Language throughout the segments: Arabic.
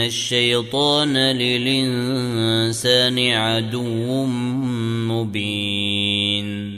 الشيطان للإنسان عدو مبين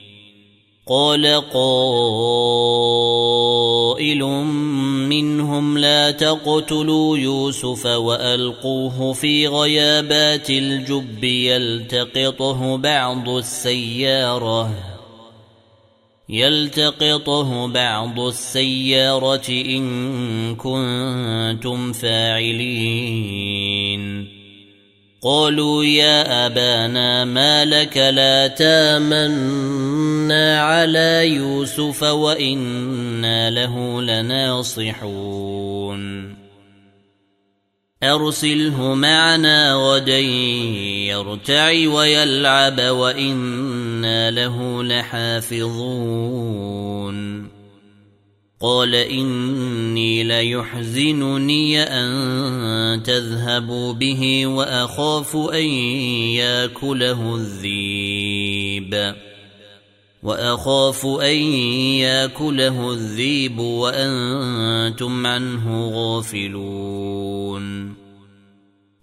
قال قائل منهم لا تقتلوا يوسف وألقوه في غيابات الجب يلتقطه بعض السيارة يلتقطه بعض السيارة إن كنتم فاعلين قالوا يا أبانا ما لك لا تامنا على يوسف وإنا له لناصحون. أرسله معنا غدا يرتع ويلعب وإنا له لحافظون. قال إني ليحزنني أن تذهبوا به وأخاف أن يأكله الذيب. وأخاف أن يأكله الذيب وأنتم عنه غافلون.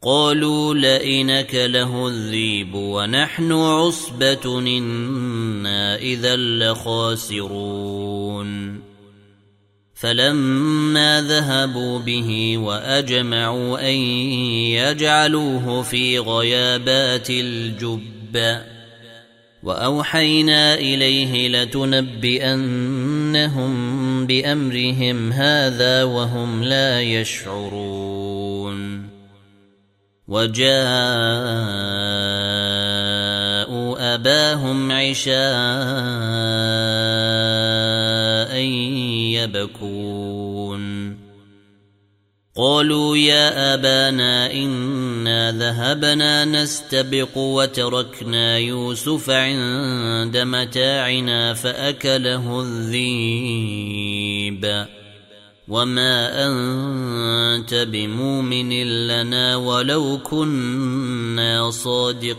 قالوا لئنك له الذيب ونحن عصبة إنا إذا لخاسرون. فلما ذهبوا به واجمعوا ان يجعلوه في غيابات الجب واوحينا اليه لتنبئنهم بامرهم هذا وهم لا يشعرون وجاءوا اباهم عشاء يبكون. قالوا يا آبانا إنا ذهبنا نستبق وتركنا يوسف عند متاعنا فأكله الذيب. وما أنت بمؤمن لنا ولو كنا صادقين.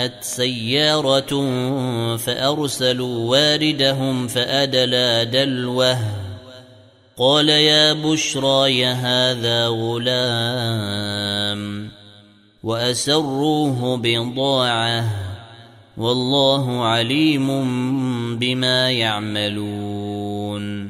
وجاءت سيارة فأرسلوا واردهم فأدلى دلوه. قال يا بشرى هذا غلام وأسروه بضاعة. والله عليم بما يعملون.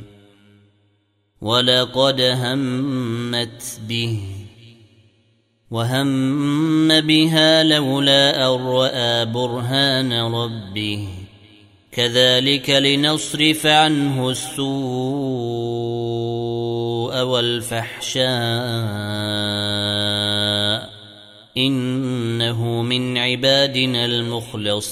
ولقد همت به وهم بها لولا أن رأى برهان ربه. كذلك لنصرف عنه السوء والفحشاء. إنه من عبادنا المخلصين.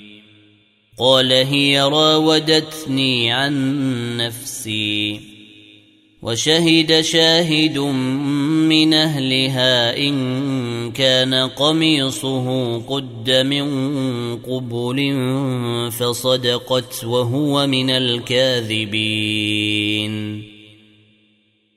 قال هي راودتني عن نفسي وشهد شاهد من أهلها إن كان قميصه قد من قبل فصدقت وهو من الكاذبين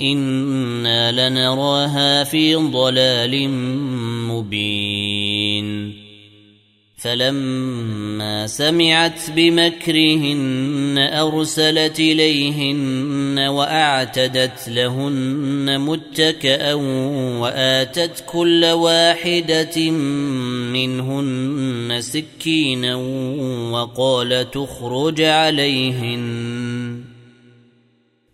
أنا لنراها في ضلال مبين فلما سمعت بمكرهن ارسلت اليهن واعتدت لهن متكئا واتت كل واحدة منهن سكينا وقال تخرج عليهن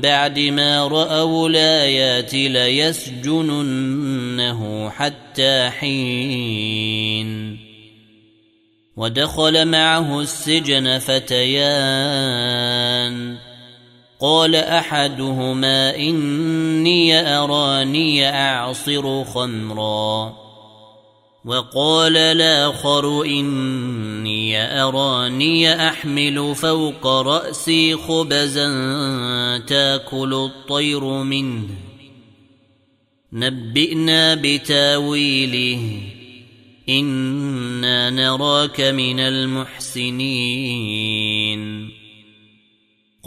بعد ما رأوا الآيات ليسجننه حتى حين. ودخل معه السجن فتيان. قال أحدهما إني أراني أعصر خمرًا. وقال الآخر إني أراني أحمل فوق رأسي خبزا تأكل الطير منه. نبئنا بتاويله. إنا نراك من المحسنين.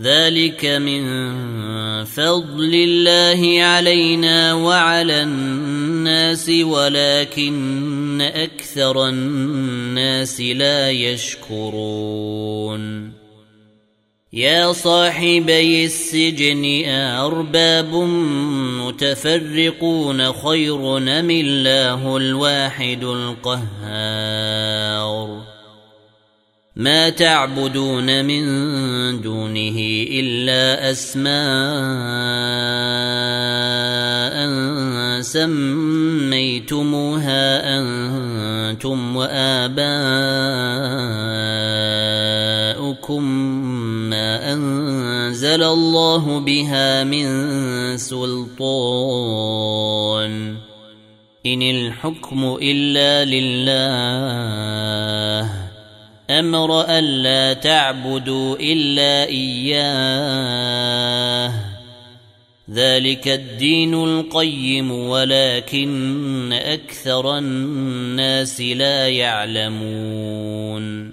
ذلك من فضل الله علينا وعلى الناس ولكن أكثر الناس لا يشكرون يا صاحبي السجن ارباب متفرقون خير ام الله الواحد القهار ما تعبدون من دونه إلا أسماء سميتموها أنتم وآباؤكم ما أنزل الله بها من سلطان. إن الحكم إلا لله. أمر ألا تعبدوا إلا إياه. ذلك الدين القيم ولكن أكثر الناس لا يعلمون.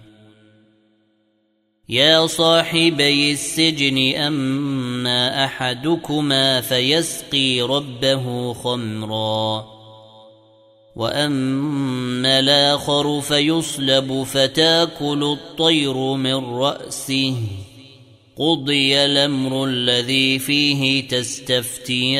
يا صاحبي السجن أما أحدكما فيسقي ربه خمرًا. وأما الآخر فيصلب فتاكل الطير من رأسه. قضي الأمر الذي فيه تستفتيان.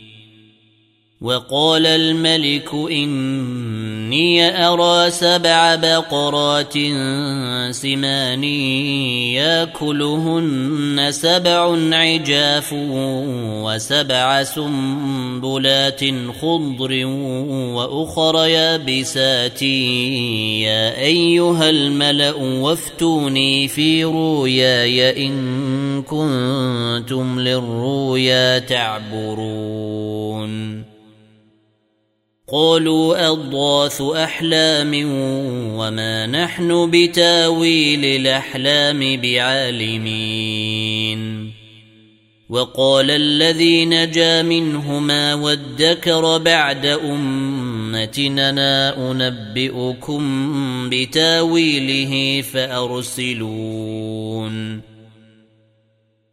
وقال الملك إني أرى سبع بقرات سمان يأكلهن سبع عجاف وسبع سنبلات خضر وأخر يابسات. يا أيها الملأ وافتوني في رؤياي إن كنتم للرؤيا تعبرون. قالوا أضغاث أحلام وما نحن بتاويل الأحلام بعالمين. وقال الذي نجا منهما وادكر بعد أمتنا أنبئكم بتاويله فأرسلون.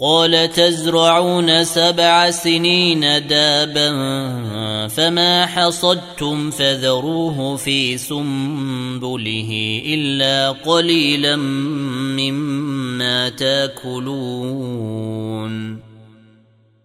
قال تزرعون سبع سنين دابا فما حصدتم فذروه في سنبله إلا قليلا مما تأكلون.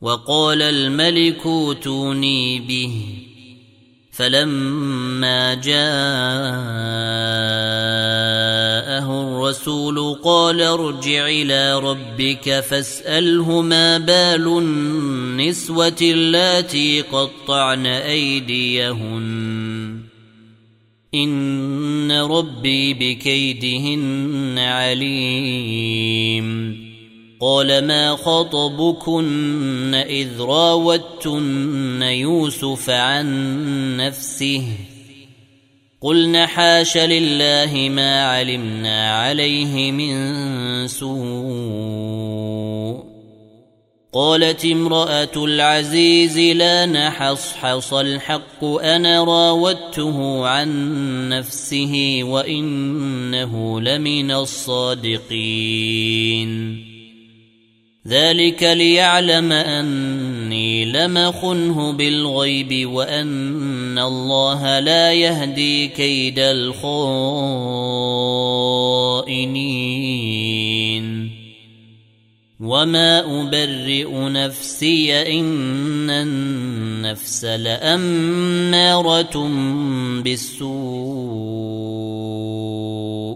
وقال الملك اوتوني به. فلما جاءه الرسول قال ارجع إلى ربك فاسأله ما بال النسوة اللاتي قطعن أيديهن. إن ربي بكيدهن عليم. قال ما خطبكن إذ راوتن يوسف عن نفسه قلن حاش لله ما علمنا عليه من سوء قالت امرأة العزيز لا نحصحص الحق أنا راودته عن نفسه وإنه لمن الصادقين ذلك ليعلم أني لم خنه بالغيب وأن الله لا يهدي كيد الخائنين. وما ابرئ نفسي ان النفس لاماره بالسوء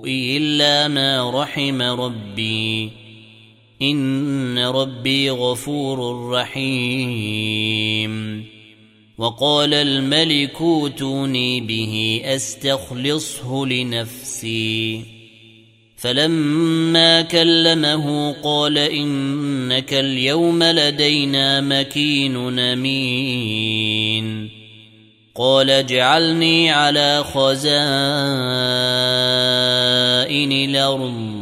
الا ما رحم ربي. إن ربي غفور رحيم. وقال الملك اوتوني به أستخلصه لنفسي. فلما كلمه قال إنك اليوم لدينا مكين أمين. قال اجعلني على خزائن الأرض.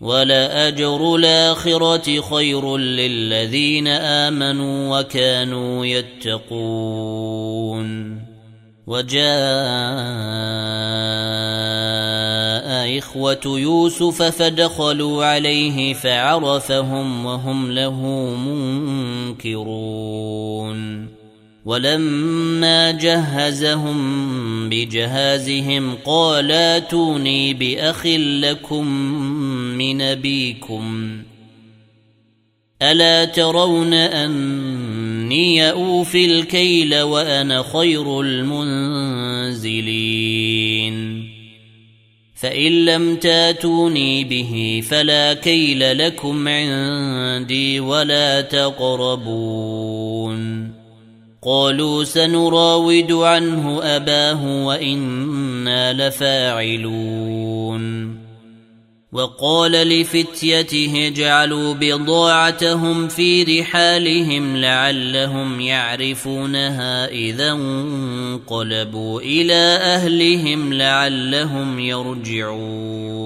ولأجر الآخرة خير للذين آمنوا وكانوا يتقون وجاء إخوة يوسف فدخلوا عليه فعرفهم وهم له منكرون ولما جهزهم بجهازهم قال اتوني باخ لكم من ابيكم ألا ترون أني أوفي الكيل وأنا خير المنزلين فإن لم تاتوني به فلا كيل لكم عندي ولا تقربون قالوا سنراود عنه أباه وإنا لفاعلون وقال لفتيته اجعلوا بضاعتهم في رحالهم لعلهم يعرفونها إذا انقلبوا إلى أهلهم لعلهم يرجعون.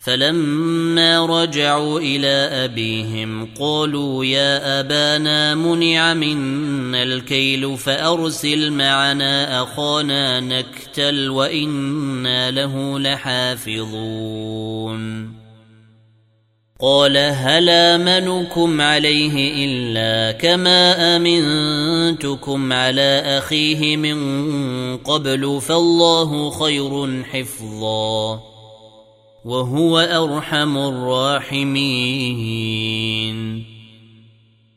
فلما رجعوا إلى أبيهم قالوا يا أبانا منع منا الكيل فأرسل معنا أخانا نكتل وإنا له لحافظون. قال هل آمنكم عليه إلا كما آمنتكم على أخيه من قبل فالله خير حفظا. وهو أرحم الراحمين.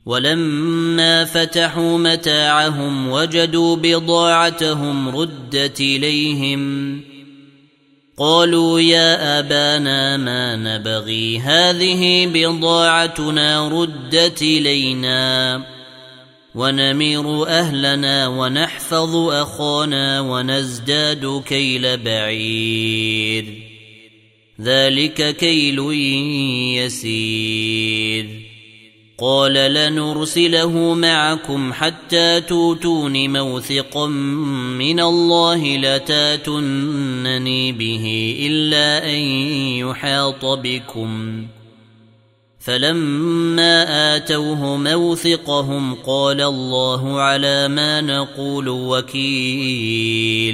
ولما فتحوا متاعهم وجدوا بضاعتهم ردت إليهم. قالوا يا آبانا ما نبغي هذه بضاعتنا ردت إلينا. ونمير أهلنا ونحفظ أخانا ونزداد كيل بعير. ذلك كيل يسير. قال لنرسله معكم حتى توتون موثقا من الله لتاتنني به إلا أن يحاط بكم. فلما آتوه موثقهم قال الله على ما نقول وكيل.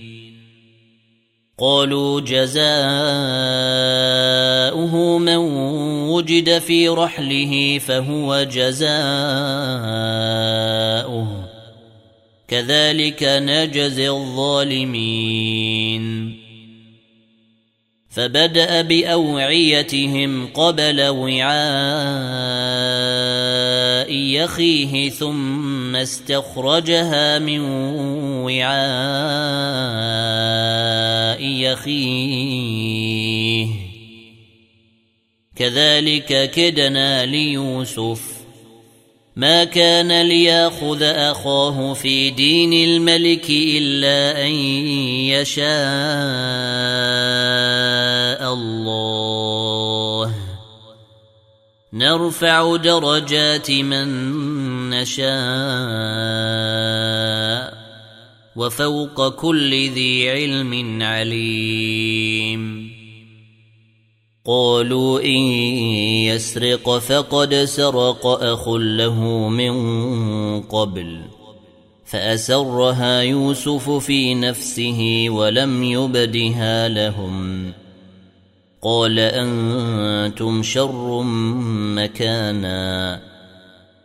قالوا جزاؤه من وجد في رحله فهو جزاؤه. كذلك نجزي الظالمين. فبدأ بأوعيتهم قبل وعاء أخيه ثم استخرجها من وعاء أخيه كذلك كدنا ليوسف. ما كان ليأخذ أخاه في دين الملك إلا أن يشاء الله. نرفع درجات من نشاء. وفوق كل ذي علم عليم. قالوا إن يسرق فقد سرق أخ له من قبل فأسرها يوسف في نفسه ولم يبدها لهم. قال أنتم شر مكانا.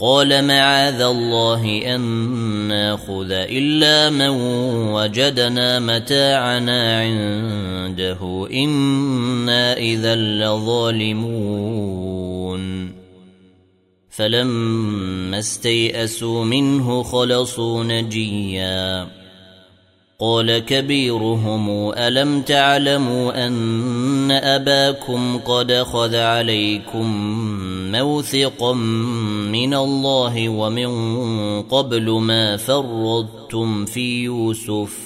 قال معاذ الله أن نأخذ إلا من وجدنا متاعنا عنده إنا إذا لظالمون. فلما استيئسوا منه خلصوا نجيا. قال كبيرهم ألم تعلموا أن أباكم قد خذ عليكم موثقا من الله ومن قبل ما فرضتم في يوسف؟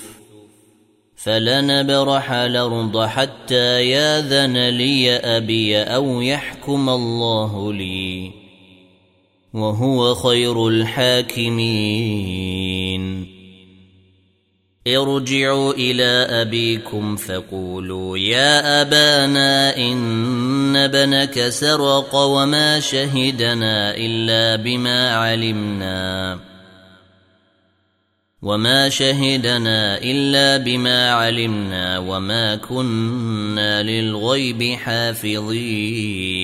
فلنبرح الأرض حتى ياذن لي أبي أو يحكم الله لي. وهو خير الحاكمين. ارجعوا إلى أبيكم فقولوا يا أبانا إن ابنك سرق وما شهدنا إلا بما علمنا وما شهدنا إلا بما علمنا وما كنا للغيب حافظين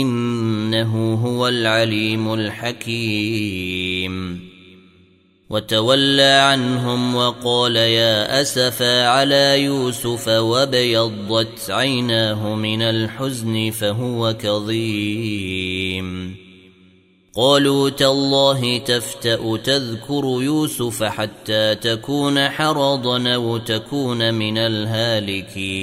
إنه هو العليم الحكيم. وتولى عنهم وقال يا أسفا على يوسف وابيضت عيناه من الحزن فهو كظيم. قالوا تالله تفتأ تذكر يوسف حتى تكون حرضا أو تكون من الهالكين.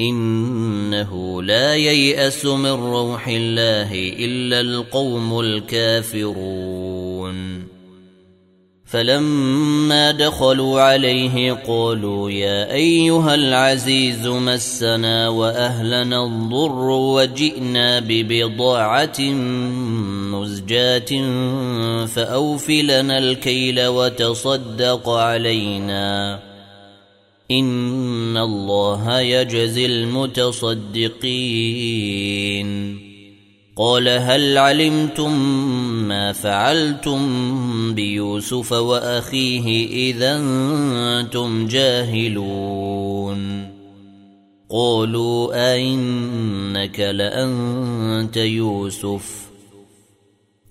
إنه لا ييأس من روح الله إلا القوم الكافرون. فلما دخلوا عليه قالوا يا أيها العزيز مسنا وأهلنا الضر وجئنا ببضاعة مزجاة فأوفلنا الكيل وتصدق علينا. ان الله يجزي المتصدقين قال هل علمتم ما فعلتم بيوسف واخيه اذا أنتم جاهلون قالوا ائنك لانت يوسف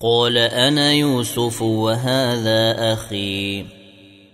قال أنا يوسف وهذا أخي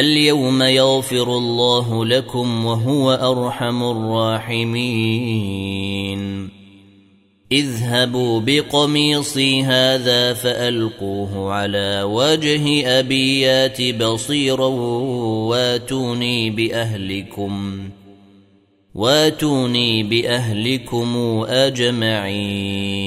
اليوم يغفر الله لكم وهو أرحم الراحمين. اذهبوا بقميصي هذا فألقوه على وجه ابيات بصيرا واتوني بأهلكم واتوني بأهلكم أجمعين.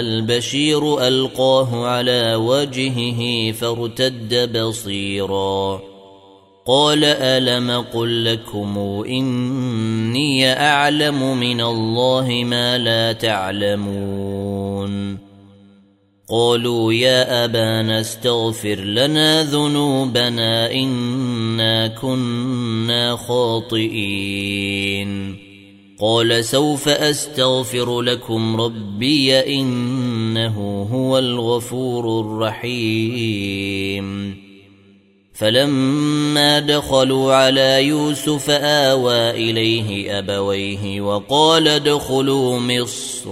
البشير ألقاه على وجهه فارتد بصيرا. قال ألم قل لكم إني أعلم من الله ما لا تعلمون. قالوا يا أبانا استغفر لنا ذنوبنا إنا كنا خاطئين. قال سوف أستغفر لكم ربي إنه هو الغفور الرحيم. فلما دخلوا على يوسف آوى إليه أبويه وقال ادخلوا مصر.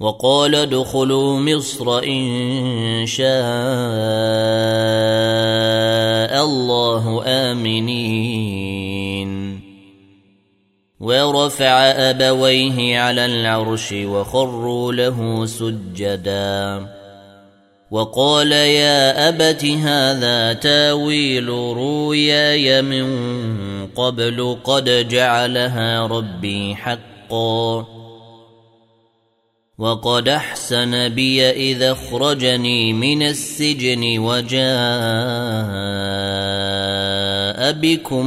وقال ادخلوا مصر إن شاء ورفع أبويه على العرش وخروا له سجداً. وقال يا أبت هذا تاويل روياي من قبل قد جعلها ربي حقا. وقد أحسن بي إذا اخرجني من السجن وجاء بكم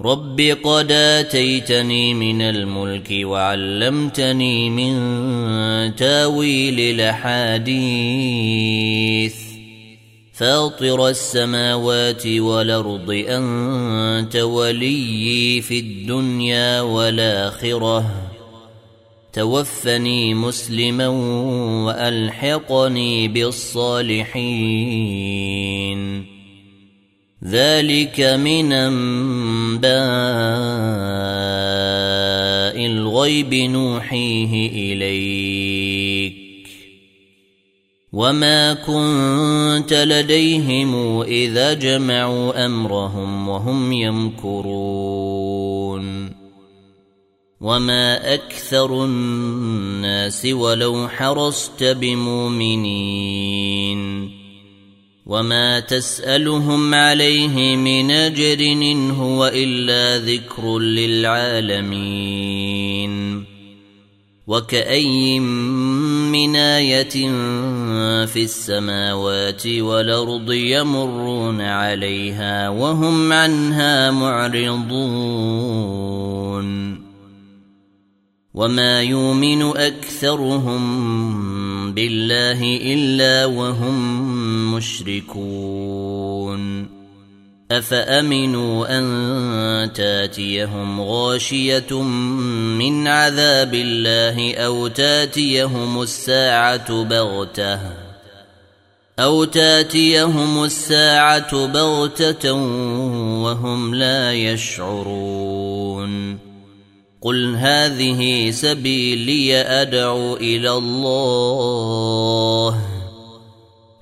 رب قد اتيتني من الملك وعلمتني من تاويل الاحاديث فاطر السماوات والارض انت وليي في الدنيا والاخره توفني مسلما والحقني بالصالحين ذلك من أنباء الغيب نوحيه إليك. وما كنت لديهم إذا جمعوا أمرهم وهم يمكرون. وما أكثر الناس ولو حرصت بمؤمنين. وما تسالهم عليه من اجر إن هو الا ذكر للعالمين وكأي من آية في السماوات والأرض يمرون عليها وهم عنها معرضون وما يؤمن أكثرهم بالله إلا وهم مشركون افامنوا ان تاتيهم غاشيه من عذاب الله أو تاتيهم الساعة بغته أو تاتيهم الساعة بغته وهم لا يشعرون قل هذه سبيلي ادعو إلى الله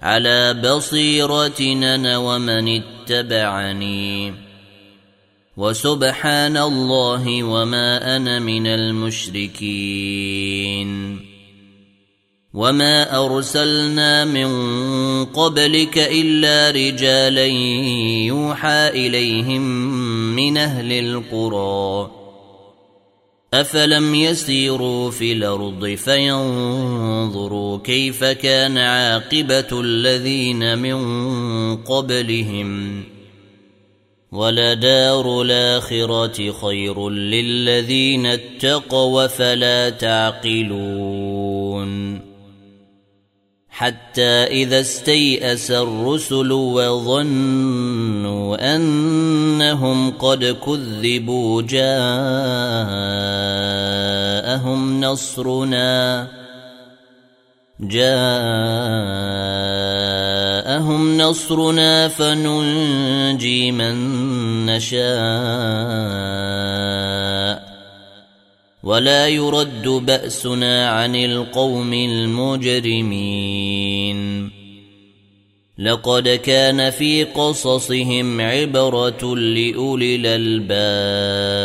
على بصيرتنا ومن اتبعني وسبحان الله وما أنا من المشركين وما ارسلنا من قبلك الا رجالا يوحى اليهم من أهل القرى افلم يسيروا في الأرض فينظروا كيف كان عاقبه الذين من قبلهم ولدار الاخره خير للذين اتقوا فلا تعقلون حتى إذا استيأس الرسل وظنوا أنهم قد كذبوا جاءهم نصرنا. جاءهم نصرنا فننجي من نشاء. ولا يرد بأسنا عن القوم المجرمين. لقد كان في قصصهم عبرة لأولي الألباب.